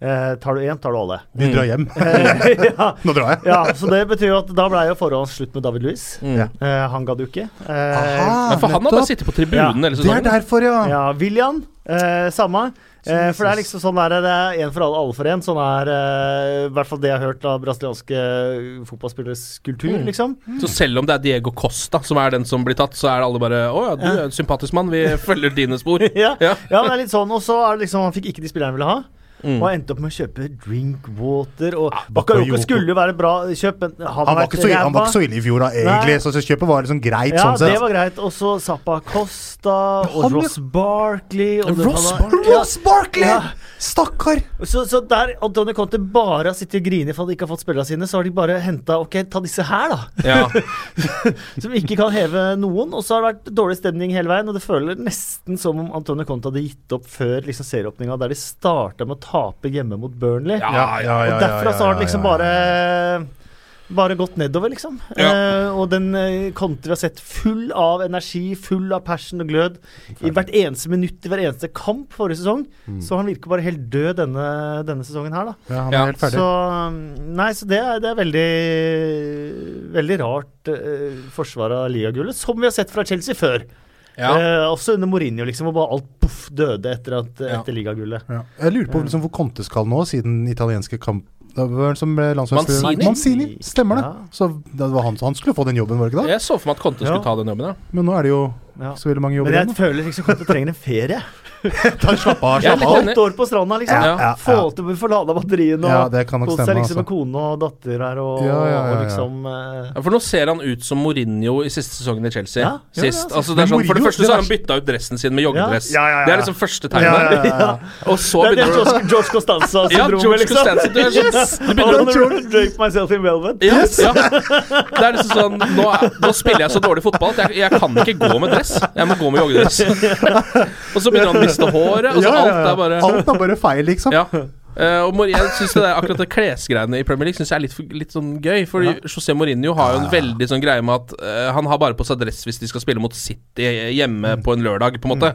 Speaker 3: Eh, tar du én, tar du alle.
Speaker 4: Vi drar hjem.
Speaker 3: Eh, ja.
Speaker 4: Nå drar jeg.
Speaker 3: ja, så det betyr jo at da ble jo forholdet slutt med David Luiz.
Speaker 2: Mm.
Speaker 3: Eh, han gadd jo ikke. Eh,
Speaker 4: Aha.
Speaker 2: For han har bare sittet på tribunen hele
Speaker 4: Det er derfor, ja.
Speaker 3: Ja, William, eh, samme. Eh, for det er liksom sånn der, det er én for alle, alle for én. Sånn er eh, i hvert fall det jeg har hørt av brasilianske fotballspilleres kultur,
Speaker 2: Mm.
Speaker 3: liksom.
Speaker 2: Så selv om det er Diego Costa som er den som blir tatt, så er det alle bare Å ja, du er en sympatisk mann, vi følger dine spor.
Speaker 3: ja.
Speaker 2: Ja.
Speaker 3: ja, men det er litt sånn. Og så er det liksom han fikk ikke de spillerne han ville ha.
Speaker 2: Mm.
Speaker 3: Og endte opp med å kjøpe drinkwater. Og
Speaker 4: ja,
Speaker 3: Bakayoko skulle jo være bra kjøp, men han,
Speaker 4: Han var, ikke så, han var ikke så ille i fjor, da, egentlig.
Speaker 3: Nei.
Speaker 4: Så, så kjøpet var liksom greit,
Speaker 3: Ja,
Speaker 4: sånn sett.
Speaker 3: det var greit. Og så Zappa Costa og
Speaker 4: Han-
Speaker 3: Ross Barkley. Og
Speaker 2: Ross
Speaker 3: var-
Speaker 2: Barkley?
Speaker 3: Ja.
Speaker 4: Ross Barkley!
Speaker 3: Ja.
Speaker 4: Stakkar!
Speaker 3: Så, så der Antonio Conte bare har sittet og grinet for at de ikke har fått spillerne sine, så har de bare henta Ok, ta disse her, da.
Speaker 2: Ja.
Speaker 3: Som ikke kan heve noen. Og så har det vært dårlig stemning hele veien. Og det føler nesten som om Antonio Conte hadde gitt opp før liksom, serieåpninga, der de starta med å tape hjemme mot Burnley.
Speaker 2: Ja,
Speaker 4: ja, ja,
Speaker 3: og derfra så har det liksom bare bare gått nedover, liksom.
Speaker 2: Ja.
Speaker 3: Eh, og den eh, Conte vi har sett full av energi, full av passion og glød i hvert eneste minutt i hver eneste kamp forrige sesong. Så han virker bare helt død denne, denne sesongen her, da.
Speaker 4: Ja, han
Speaker 2: Ja,
Speaker 4: er helt ferdig.
Speaker 3: Så um, Nei, så det er, det er veldig Veldig rart uh, forsvar av ligagullet, som vi har sett fra Chelsea før.
Speaker 2: Ja.
Speaker 3: Eh, også under Mourinho, liksom, hvor bare alt poff døde etter, at,
Speaker 2: Ja.
Speaker 3: etter ligagullet.
Speaker 4: Ja. Jeg lurer på liksom, hvor Conte skal nå, siden den italienske kamp det som ble.
Speaker 2: Mancini?
Speaker 4: Mancini, stemmer det.
Speaker 3: Ja.
Speaker 4: Så det var han, han skulle få den jobben, var det ikke det?
Speaker 2: Jeg så for meg at Conte skulle ta den jobben, ja.
Speaker 4: Men nå er det jo
Speaker 3: Ja.
Speaker 4: så veldig mange jobber
Speaker 3: Men jeg
Speaker 4: igjen.
Speaker 3: føler liksom Conte trenger en ferie.
Speaker 4: da. Slapp av, slapp av.
Speaker 3: Åtte år på stranda, liksom.
Speaker 4: Ja, ja,
Speaker 3: Få
Speaker 4: ja.
Speaker 3: til å få lada batteriene og
Speaker 4: Ja, det kan nok
Speaker 3: kose seg
Speaker 4: stemme,
Speaker 3: liksom med
Speaker 4: altså.
Speaker 3: kone og datter her og,
Speaker 4: Ja, ja, ja,
Speaker 3: og liksom uh...
Speaker 2: Ja, For nå ser han ut som Mourinho i siste sesongen i Chelsea.
Speaker 3: Ja, ja, ja,
Speaker 2: Sist.
Speaker 3: altså.
Speaker 2: Altså, det er sånn, for det første så har han bytta ut dressen sin med joggedress.
Speaker 4: Ja, ja, ja, ja.
Speaker 2: Det er liksom første tegnet.
Speaker 4: ja, ja, ja.
Speaker 2: Og så
Speaker 3: Det er det
Speaker 2: begynner du
Speaker 3: George, George
Speaker 2: Ja,
Speaker 3: Costanza-syndromet,
Speaker 2: George
Speaker 3: liksom.
Speaker 2: Costanza. Du er sånn, du
Speaker 3: I
Speaker 2: begynner å
Speaker 3: Drake myself in velvet.
Speaker 2: Yes. ja. Det er liksom sånn nå, nå spiller jeg så dårlig fotball at jeg, jeg kan ikke gå med dress. Jeg må gå med joggedress. Og så begynner han miste håret. Altså,
Speaker 4: Ja, ja,
Speaker 2: alt er bare
Speaker 4: Alt er bare feil, liksom.
Speaker 2: Ja. Uh, og jeg synes det der, Akkurat det klesgreiene i Premier League Synes jeg er litt, litt sånn gøy. Fordi José Mourinho har jo en veldig sånn greie med at uh, han har bare på seg dress hvis de skal spille mot City hjemme på en lørdag, på en måte.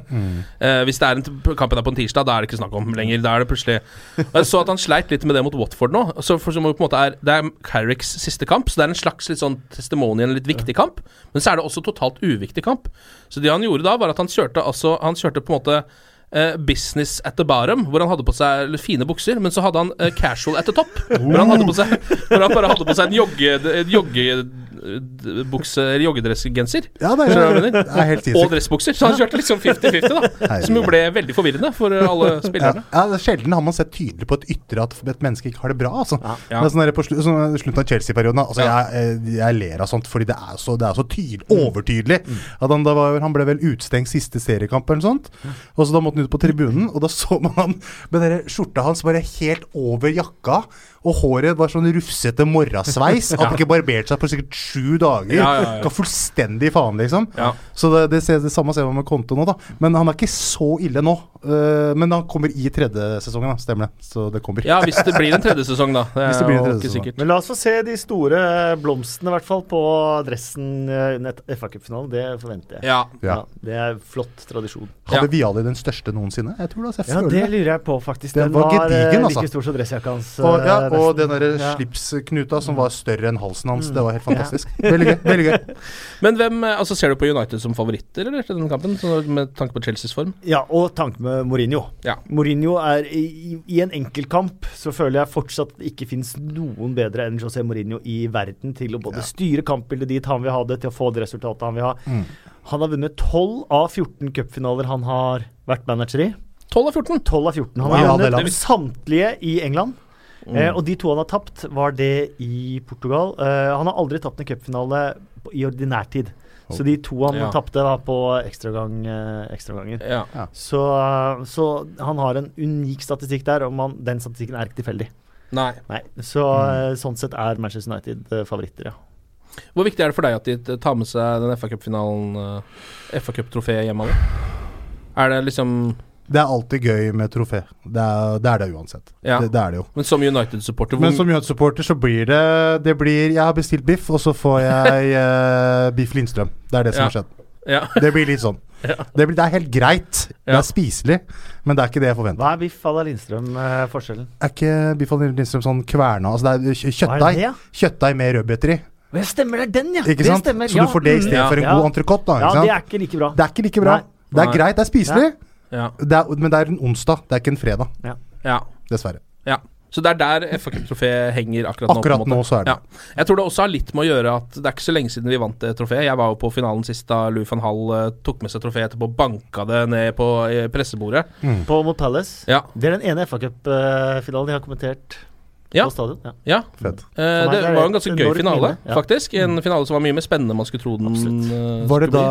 Speaker 2: Eh, hvis det er en kampen er på en tirsdag, da er det ikke snakk om lenger. Da er det plutselig Og Jeg så at han sleit litt med det mot Watford nå. Så for som på en måte er Det er Carricks siste kamp, så det er en slags litt sånn testimony, en litt viktig kamp. Men så er det også totalt uviktig kamp. Så det han gjorde da, var at han kjørte altså Han kjørte på en måte eh, business at the bottom, hvor han hadde på seg fine bukser, men så hadde han eh, casual at the top. Hvor han hadde på seg Hvor han bare hadde på seg en jogge... joggebukse eller joggedressgenser.
Speaker 4: Ja, det er, det er helt
Speaker 2: Og dressbukser. Så han kjørte liksom 50-50, da. Som jo ble veldig forvirrende for eh, alle spillerne.
Speaker 4: ja, er Sjelden har man sett tydelig på et ytre at et menneske ikke har det bra. Altså.
Speaker 2: Ja.
Speaker 4: Det sånn på slu, sånn slutten av Chelsea-perioden. Altså,
Speaker 2: Ja.
Speaker 4: jeg, eh, jeg ler av sånt fordi det er så, det er så tydelig,
Speaker 2: Mm.
Speaker 4: overtydelig. At han, var, han ble vel utstengt siste seriekamp eller noe sånt. Og så da måtte han ut på tribunen, og da så man han med den skjorta hans bare helt over jakka. Og håret var sånn rufsete morrasveis. Hadde ikke barbert seg på sikkert sju dager.
Speaker 2: Ja, ja, ja.
Speaker 4: Ga fullstendig faen, liksom. Så det, det, det, det samme ser man med Konto nå, da. Men han er ikke så ille nå. Eh, men han kommer i tredje sesongen, da. Stemmer det. Så det kommer.
Speaker 2: Ja, hvis det blir en tredje sesong, da. Det er
Speaker 4: Hvis det blir en tredje
Speaker 2: ikke
Speaker 4: sesong.
Speaker 2: sikkert.
Speaker 3: Men la oss få se de store blomstene, i hvert fall, på dressen eh, under FA-cupfinalen. Det forventer jeg.
Speaker 2: Ja.
Speaker 4: Ja.
Speaker 3: Det er flott tradisjon.
Speaker 4: Hadde
Speaker 2: Ja.
Speaker 4: Viali den største noensinne? Jeg tror det. Altså, jeg
Speaker 3: Ja,
Speaker 4: føler
Speaker 3: det
Speaker 4: det.
Speaker 3: lurer jeg på, faktisk.
Speaker 4: Den
Speaker 3: Den,
Speaker 4: var
Speaker 3: var,
Speaker 4: gedigen, altså.
Speaker 3: like stor som dressjakka hans.
Speaker 4: Og, ja,
Speaker 3: eh,
Speaker 4: og
Speaker 3: nesten.
Speaker 4: den derre
Speaker 3: Ja.
Speaker 4: slipsknuta som var større enn halsen hans. Det var helt fantastisk. Veldig gøy. veldig gøy
Speaker 2: Men hvem eh, altså ser du på United som favoritter eller, til den kampen, med tanke på Chelseas form?
Speaker 3: Ja, og tanken med Mourinho.
Speaker 2: Ja.
Speaker 3: Mourinho er i, i en enkeltkamp så føler jeg fortsatt det ikke finnes noen bedre enn José Mourinho i verden til å både styre kampbildet dit han vil ha det, til å få det resultatet han vil ha.
Speaker 4: Mm.
Speaker 3: Han har vunnet 12 av 14 cupfinaler han har vært manager i.
Speaker 2: 12 av 14.
Speaker 3: 12 av 14. Han
Speaker 4: Wow,
Speaker 3: har vunnet
Speaker 4: ja,
Speaker 3: samtlige i England.
Speaker 2: Mm.
Speaker 3: Eh, og de to han har tapt, var det i Portugal. Eh, han har aldri tapt en cupfinale i ordinær tid. Så de to han
Speaker 2: Ja.
Speaker 3: tapte, var på ekstragang, eh, ekstraganger.
Speaker 2: Ja.
Speaker 3: Så, så han har en unik statistikk der, og man, den statistikken er ikke tilfeldig.
Speaker 2: Nei.
Speaker 3: Nei, Så
Speaker 4: Mm.
Speaker 3: eh, sånn sett er Manchester United eh, favoritter, ja.
Speaker 2: Hvor viktig er det for deg at de tar med seg den FA-cupfinalen, FA-cuptrofeet hjem? Alle? Er det liksom
Speaker 4: Det er alltid gøy med trofé. Det er det, er det uansett.
Speaker 2: Ja.
Speaker 4: Det, det er det jo.
Speaker 2: Men som United-supporter hvor-
Speaker 4: Men som United-supporter så blir det Det blir Jeg har bestilt biff, og så får jeg uh, biff Lindstrøm. Det er det som
Speaker 2: Ja.
Speaker 4: har skjedd.
Speaker 2: Ja.
Speaker 4: Det blir litt sånn.
Speaker 2: Ja.
Speaker 4: Det, blir, det er helt greit. Det er spiselig, men det er ikke det jeg forventer.
Speaker 3: Hva er Biff à la Lindstrøm-forskjellen? forskjellen?
Speaker 4: Er ikke biff Lindstrøm sånn kverna Altså det er kjøttdeig.
Speaker 3: ja?
Speaker 4: Kjøttdeig med rødbeter i.
Speaker 3: Men Ja, stemmer, det er den, ja!
Speaker 4: Ikke
Speaker 3: det
Speaker 4: sant?
Speaker 3: stemmer.
Speaker 4: Så
Speaker 3: ja.
Speaker 4: du får det i stedet
Speaker 3: Mm.
Speaker 4: for en
Speaker 3: Ja.
Speaker 4: god entrecôte, da.
Speaker 3: Ja,
Speaker 4: sant?
Speaker 3: det er ikke like bra.
Speaker 4: Det er ikke like bra.
Speaker 3: Nei.
Speaker 4: Det er greit, det er spiselig,
Speaker 2: Ja.
Speaker 4: Det er, men det er en onsdag, det er ikke en fredag.
Speaker 2: ja.
Speaker 4: Dessverre.
Speaker 2: Ja. Så det er der FA Cup-trofeet henger akkurat nå. på en
Speaker 4: Akkurat
Speaker 2: måte.
Speaker 4: nå så er det.
Speaker 2: Ja. Jeg tror det også har litt med å gjøre at det er ikke så lenge siden vi vant det trofeet. Jeg var jo på finalen sist da Louis van Hall eh, tok med seg trofeet etterpå og banka det ned på pressebordet. pressebordet.
Speaker 3: På mot Palace.
Speaker 2: Ja.
Speaker 3: Det er den ene FA Cup-finalen jeg har kommentert
Speaker 2: Ja.
Speaker 3: på stadion. Ja.
Speaker 2: ja.
Speaker 4: Fett.
Speaker 2: Eh,
Speaker 3: meg
Speaker 2: det
Speaker 3: det
Speaker 2: var en ganske gøy finale,
Speaker 3: ja.
Speaker 2: faktisk. En finale som var mye mer spennende enn man skulle tro den
Speaker 3: Absolutt.
Speaker 2: eh,
Speaker 4: Var det da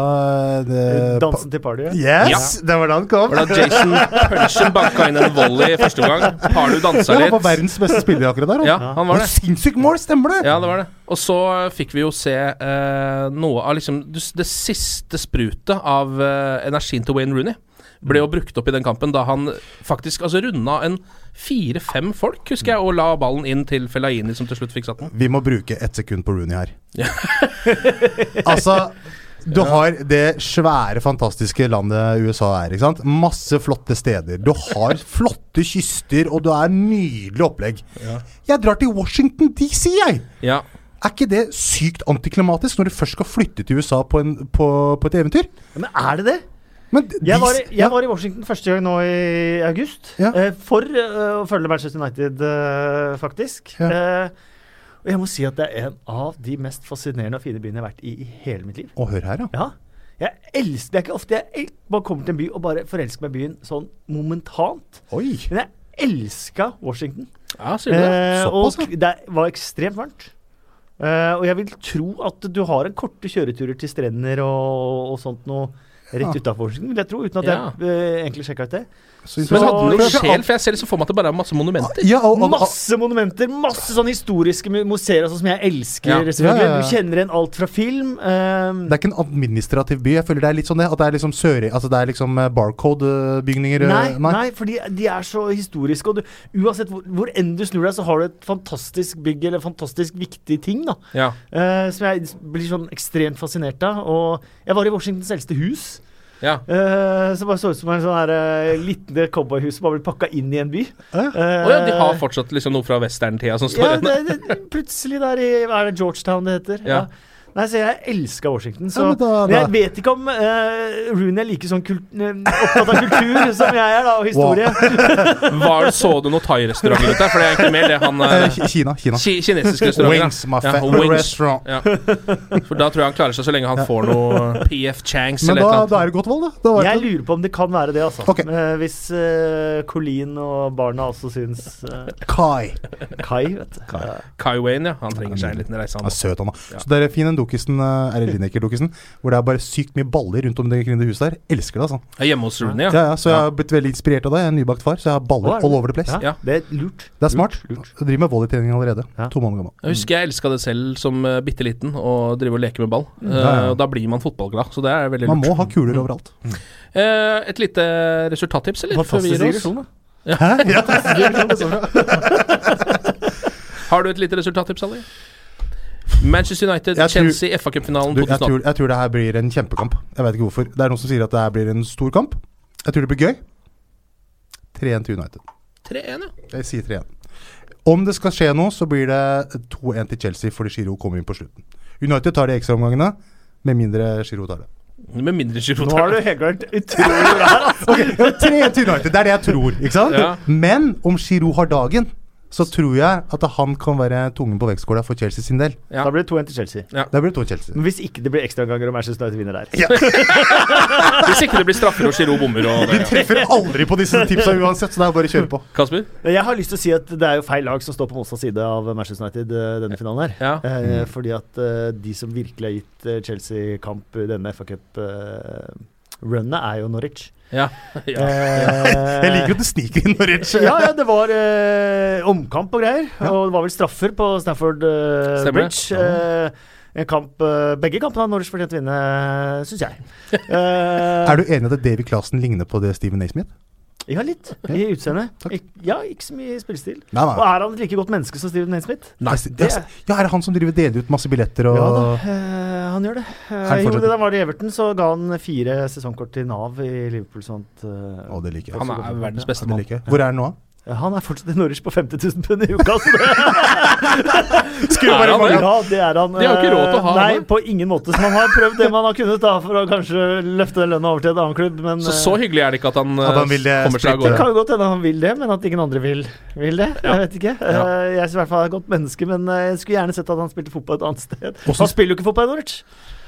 Speaker 4: det,
Speaker 3: Dansen til party.
Speaker 4: Yes! Det var da han kom.
Speaker 2: Var det da Jason Punchen banka inn en volley første omgang? Pardu dansa
Speaker 4: litt. han var verdens beste spiller akkurat der.
Speaker 2: Ja,
Speaker 4: han.
Speaker 2: han var det.
Speaker 4: Sinnssykt mål, stemmer det?
Speaker 2: Ja, det var det. Og så eh, fikk vi jo se eh, noe av liksom det, det siste sprutet av eh, energien til Wayne Rooney. Ble jo brukt opp i den kampen da han faktisk altså runda en fire-fem folk, husker jeg, og la ballen inn til Fellaini, som til slutt fikk satt den.
Speaker 4: Vi må bruke ett sekund på Rooney her. altså du har det svære, fantastiske landet USA er. ikke sant? Masse flotte steder. Du har flotte kyster, og du er nydelig opplegg. Jeg drar til Washington DC, jeg!
Speaker 2: Ja.
Speaker 4: Er ikke det sykt antiklimatisk når du først skal flytte til USA på, en, på, på et eventyr?
Speaker 3: Men er det det?
Speaker 4: Men de-
Speaker 3: Jeg var, i,
Speaker 4: ja.
Speaker 3: var i Washington første gang nå i august.
Speaker 4: Ja.
Speaker 3: eh, for uh, å følge Manchester United, uh, faktisk.
Speaker 4: Ja.
Speaker 3: Eh, og jeg må si at det er en av de mest fascinerende og fine byene jeg har vært i i hele mitt liv.
Speaker 4: Og hør her, da.
Speaker 3: Ja. Jeg elsker, Det er ikke ofte jeg bare kommer til en by og bare forelsker meg i byen sånn momentant.
Speaker 4: Oi.
Speaker 3: Men jeg elska Washington.
Speaker 2: ja, sier du det?
Speaker 3: Eh,
Speaker 4: Såpass,
Speaker 3: og det var ekstremt varmt. Eh, og jeg vil tro at du har en korte kjøreturer til strender og, og sånt noe rett utafor Washington, vil jeg tro. Uten at
Speaker 2: Ja.
Speaker 3: jeg eh, egentlig sjekka ut det.
Speaker 4: Så
Speaker 2: Men hadde den noe sjel? For jeg ser liksom for meg at det bare er masse monumenter.
Speaker 4: Ja, og, og, og,
Speaker 3: Masse monumenter, masse sånne historiske mu- museer og sånn som jeg elsker.
Speaker 2: Ja.
Speaker 3: selvfølgelig.
Speaker 4: Ja, ja, ja.
Speaker 3: Du kjenner igjen alt fra film. eh,
Speaker 4: det er ikke en administrativ by. Jeg føler det er litt sånn det. At det er liksom sør... Altså det er liksom eh, barcode-bygninger. eh,
Speaker 3: Nei, nei, fordi de er så historiske. Og du, uansett hvor, hvor enn du snur deg, så har du et fantastisk bygg eller fantastisk viktig ting. da
Speaker 2: Ja.
Speaker 3: eh, Som jeg blir sånn ekstremt fascinert av. Og jeg var i Washingtons eldste hus.
Speaker 2: Ja.
Speaker 3: Uh, som bare så ut som en sånn her uh, liten cowboyhus som bare blitt pakka inn i en by.
Speaker 4: Å
Speaker 3: uh,
Speaker 2: oh, ja, de har fortsatt liksom noe fra westerntida som står
Speaker 3: ja,
Speaker 2: igjen?
Speaker 3: det, det, plutselig der i Hva er det Georgetown det heter?
Speaker 2: Ja.
Speaker 3: Nei, så Jeg elska Washington. Så,
Speaker 4: Ja, men da-
Speaker 3: men jeg vet ikke om uh, Rooney er like sånn kult, eh, opptatt av kultur som jeg er, da, og historie.
Speaker 2: Var, så du noe thai-restauranter ute? For det er egentlig mer det han
Speaker 4: eh, Kina. Kina.
Speaker 2: ki Kinesiske restauranter.
Speaker 4: Wings, my
Speaker 2: ja, wings.
Speaker 4: restaurant.
Speaker 2: Ja. For da tror jeg han klarer seg så lenge han får noe PF Changs
Speaker 4: Men
Speaker 2: eller
Speaker 4: da, da er det godt valg, da. da
Speaker 3: Jeg
Speaker 4: det-
Speaker 3: lurer på om det kan være det, altså.
Speaker 4: Okay.
Speaker 3: Uh, hvis uh, Colleen og barna også syns
Speaker 4: Kai.
Speaker 3: Kai, vet du. Kai.
Speaker 2: Kai Wayne, ja. Han trenger seg en liten reise,
Speaker 4: Han
Speaker 2: han.
Speaker 4: er søt, han da. Så dere, fin en Lineker-lokisen, eh, er det Lineker-lokisen, hvor det er bare sykt mye baller rundt om det kring huset der. Elsker det, altså.
Speaker 2: Ja, Hjemme hos Rooney,
Speaker 4: Ja,
Speaker 2: ja.
Speaker 4: ja, så jeg har blitt veldig inspirert av det. Jeg er nybakt far, så jeg har baller
Speaker 3: er
Speaker 4: all over the place.
Speaker 3: Ja, det er lurt.
Speaker 4: Det er smart.
Speaker 3: Lurt,
Speaker 4: Jeg driver med volleytrening allerede.
Speaker 3: Ja.
Speaker 4: To måneder gammel.
Speaker 2: Jeg husker jeg elska det selv som uh, bitte liten, å drive og leke med ball. Eh,
Speaker 4: Ja, ja.
Speaker 2: og da blir man fotballglad, så det er veldig lurt.
Speaker 4: Man må ha kuler overalt.
Speaker 2: Eh, et lite resultattips, eller?
Speaker 3: Fantastisk digresjon, da.
Speaker 4: Hæ? Ja.
Speaker 2: Har du et lite resultattips, Ali? Manchester United,
Speaker 4: Jeg tror-
Speaker 2: Chelsea, FA-cupfinalen
Speaker 4: 2018. jeg, tror, jeg tror det her blir en kjempekamp. Jeg vet ikke hvorfor. Det er noen som sier at det her blir en stor kamp. Jeg tror det blir gøy. 3-1 til United.
Speaker 2: 3-1, ja.
Speaker 4: Jeg sier 3-1. Om det skal skje noe, så blir det 2-1 til Chelsea fordi Giro kommer inn på slutten. United tar de ekstraomgangene, med mindre Giro tar det.
Speaker 2: Med mindre Giro tar det.
Speaker 3: Nå har du helt klart utrolig bra.
Speaker 4: Ok, ja, 3-1 til United, det er det jeg tror. ikke sant?
Speaker 2: Ja.
Speaker 4: Men om Giro har dagen, så tror jeg at han kan være tungen på vektskåla for Chelsea sin del.
Speaker 2: Ja.
Speaker 3: Da blir det 2-1 til Chelsea.
Speaker 4: Da blir det 2 Chelsea.
Speaker 3: Men hvis ikke det blir ekstraomganger og Manchester United vinner der
Speaker 2: Hvis ikke det blir straffer og Giroud bommer og
Speaker 4: Vi treffer aldri på disse tipsa uansett, så det er bare å kjøre på.
Speaker 2: Kasper?
Speaker 3: Jeg har lyst til å si at det er jo feil lag som står på motsatt side av Manchester United eh, denne finalen her.
Speaker 2: Ja.
Speaker 3: Eh, fordi at eh, de som virkelig har gitt eh, Chelsea kamp i denne FA Cup-runnet, er jo Norwich.
Speaker 2: Ja. ja.
Speaker 3: Eh,
Speaker 4: Jeg liker at du sniker inn Norwich.
Speaker 3: ja, ja, det var eh, omkamp og greier. Og det var vel straffer på Stafford eh, Bridge. Eh, en kamp, eh, begge kampene har Norwich fortjent å vinne, syns jeg. Eh,
Speaker 4: Er du enig i at David Clasen ligner på det Steven Naismith?
Speaker 3: Ja, litt. I utseendet. Ja, ikke så mye spillestil.
Speaker 4: Nei, nei.
Speaker 3: Og er han et like godt menneske som Steven Naismith?
Speaker 4: Nei, det er, ja, er det han som driver deler ut masse billetter og
Speaker 3: Ja da, eh, han gjør det. Eh,
Speaker 4: han
Speaker 3: jo, da var det i Everton, så ga han fire sesongkort til Nav i Liverpool. Sånt, eh,
Speaker 4: Å, det liker jeg.
Speaker 2: Han er verdens beste mann.
Speaker 4: Hvor er han nå?
Speaker 3: Ja, han er fortsatt i Norwich på 50 000 pund i uka. Så det,
Speaker 2: Skulle bare
Speaker 3: han,
Speaker 2: mangle.
Speaker 3: ja, det er han.
Speaker 2: De har ikke råd til å ha
Speaker 3: eh, Nei, på ingen måte. Så man har prøvd det man har kunnet da, for å kanskje løfte den lønna over til en annen klubb. Men
Speaker 2: Så så hyggelig er det ikke at han,
Speaker 4: At han
Speaker 2: eh,
Speaker 4: eh,
Speaker 2: kommer seg av
Speaker 4: gårde?
Speaker 3: det kan jo godt hende han vil det, men at ingen andre vil, vil det. Jeg vet ikke.
Speaker 2: Ja.
Speaker 3: Jeg er i hvert fall et godt menneske, men jeg skulle gjerne sett at han spilte fotball et annet sted.
Speaker 4: Også.
Speaker 3: Han spiller jo ikke fotball i Norwich.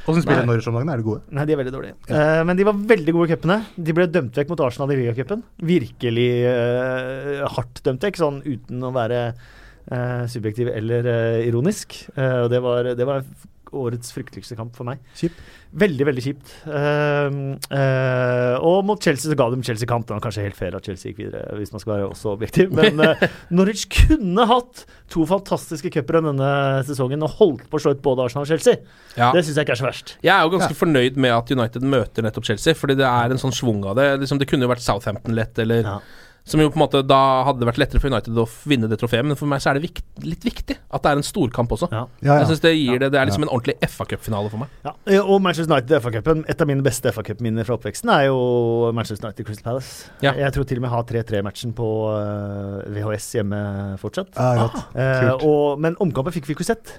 Speaker 4: Åssen spiller. Norwich om dagen? Er de gode?
Speaker 3: Nei, de er veldig dårlige. Eh, men de var veldig gode i cupene. De ble dømt vekk mot Arsenal i ligacupen. Virkelig uh, hardt dømt vekk, sånn uten å være uh, subjektiv eller ironisk. Og det var, det var årets frykteligste kamp for meg.
Speaker 4: Kjipt.
Speaker 3: Veldig, veldig kjipt. Uh, uh, og mot Chelsea så ga de Chelsea kamp. Det var kanskje helt fair at Chelsea gikk videre, hvis man skal være også objektiv. Men uh, Norwich kunne hatt to fantastiske cupere denne sesongen og holdt på å slå ut både Arsenal og Chelsea.
Speaker 2: Ja.
Speaker 3: Det syns jeg ikke er så verst.
Speaker 2: Jeg er jo ganske fornøyd med at United møter nettopp Chelsea, fordi det er en sånn schwung av det. Liksom, det kunne jo vært Southampton lett, eller
Speaker 3: Ja.
Speaker 2: Som jo på en måte Da hadde det vært lettere for United å vinne det trofeet, men for meg så er det vikt, litt viktig at det er en storkamp også.
Speaker 3: Ja.
Speaker 4: Ja,
Speaker 2: Jeg synes Det gir det Det er liksom en ordentlig FA-cupfinale for meg.
Speaker 3: Ja, eh, og Manchester United FA-cupen. Et av mine beste FA-cupminner fra oppveksten er jo Manchester United Crystal Palace.
Speaker 2: Ja.
Speaker 3: Jeg tror til og med jeg har 3-3-matchen på eh, VHS hjemme fortsatt.
Speaker 4: Ja.
Speaker 3: Eh,
Speaker 4: Kult.
Speaker 3: og, men omkampen fikk vi ikke sett.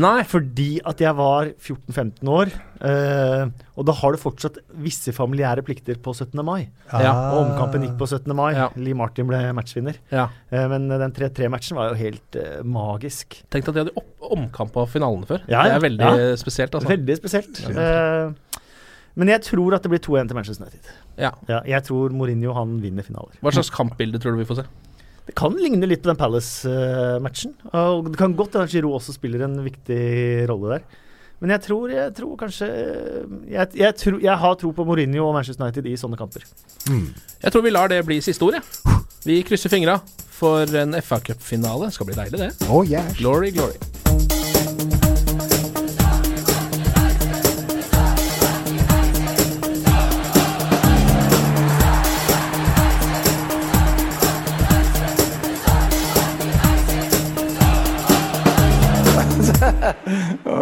Speaker 2: Nei.
Speaker 3: Fordi at jeg var 14-15 år. eh, og da har du fortsatt visse familiære plikter på 17. mai.
Speaker 2: Ja.
Speaker 3: Og omkampen gikk på 17. mai.
Speaker 2: Ja.
Speaker 3: Lee Martin ble matchvinner.
Speaker 2: Ja.
Speaker 3: Eh, men den 3-3-matchen var jo helt eh, magisk.
Speaker 2: Tenk at de hadde omkamp av finalene før.
Speaker 3: Ja.
Speaker 2: Det er veldig spesielt. Altså.
Speaker 3: Veldig spesielt. Eh, men jeg tror at det blir 2-1 til Manchester United.
Speaker 2: Ja.
Speaker 3: Ja, jeg tror Mourinho han vinner finaler.
Speaker 2: Hva slags kampbilde tror du vi får se?
Speaker 3: Det kan ligne litt på den Palace-matchen. Og det kan godt hende Giroud også spiller en viktig rolle der. Men jeg tror, jeg tror kanskje jeg, jeg, tror, jeg har tro på Mourinho og Manchester United i sånne kamper.
Speaker 2: Jeg tror vi lar det bli siste ord, jeg. Vi krysser fingra for en FA-cupfinale. Det skal bli deilig, det.
Speaker 4: Oh, yes.
Speaker 2: Glory, glory.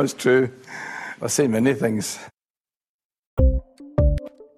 Speaker 5: It's true. I've seen many things.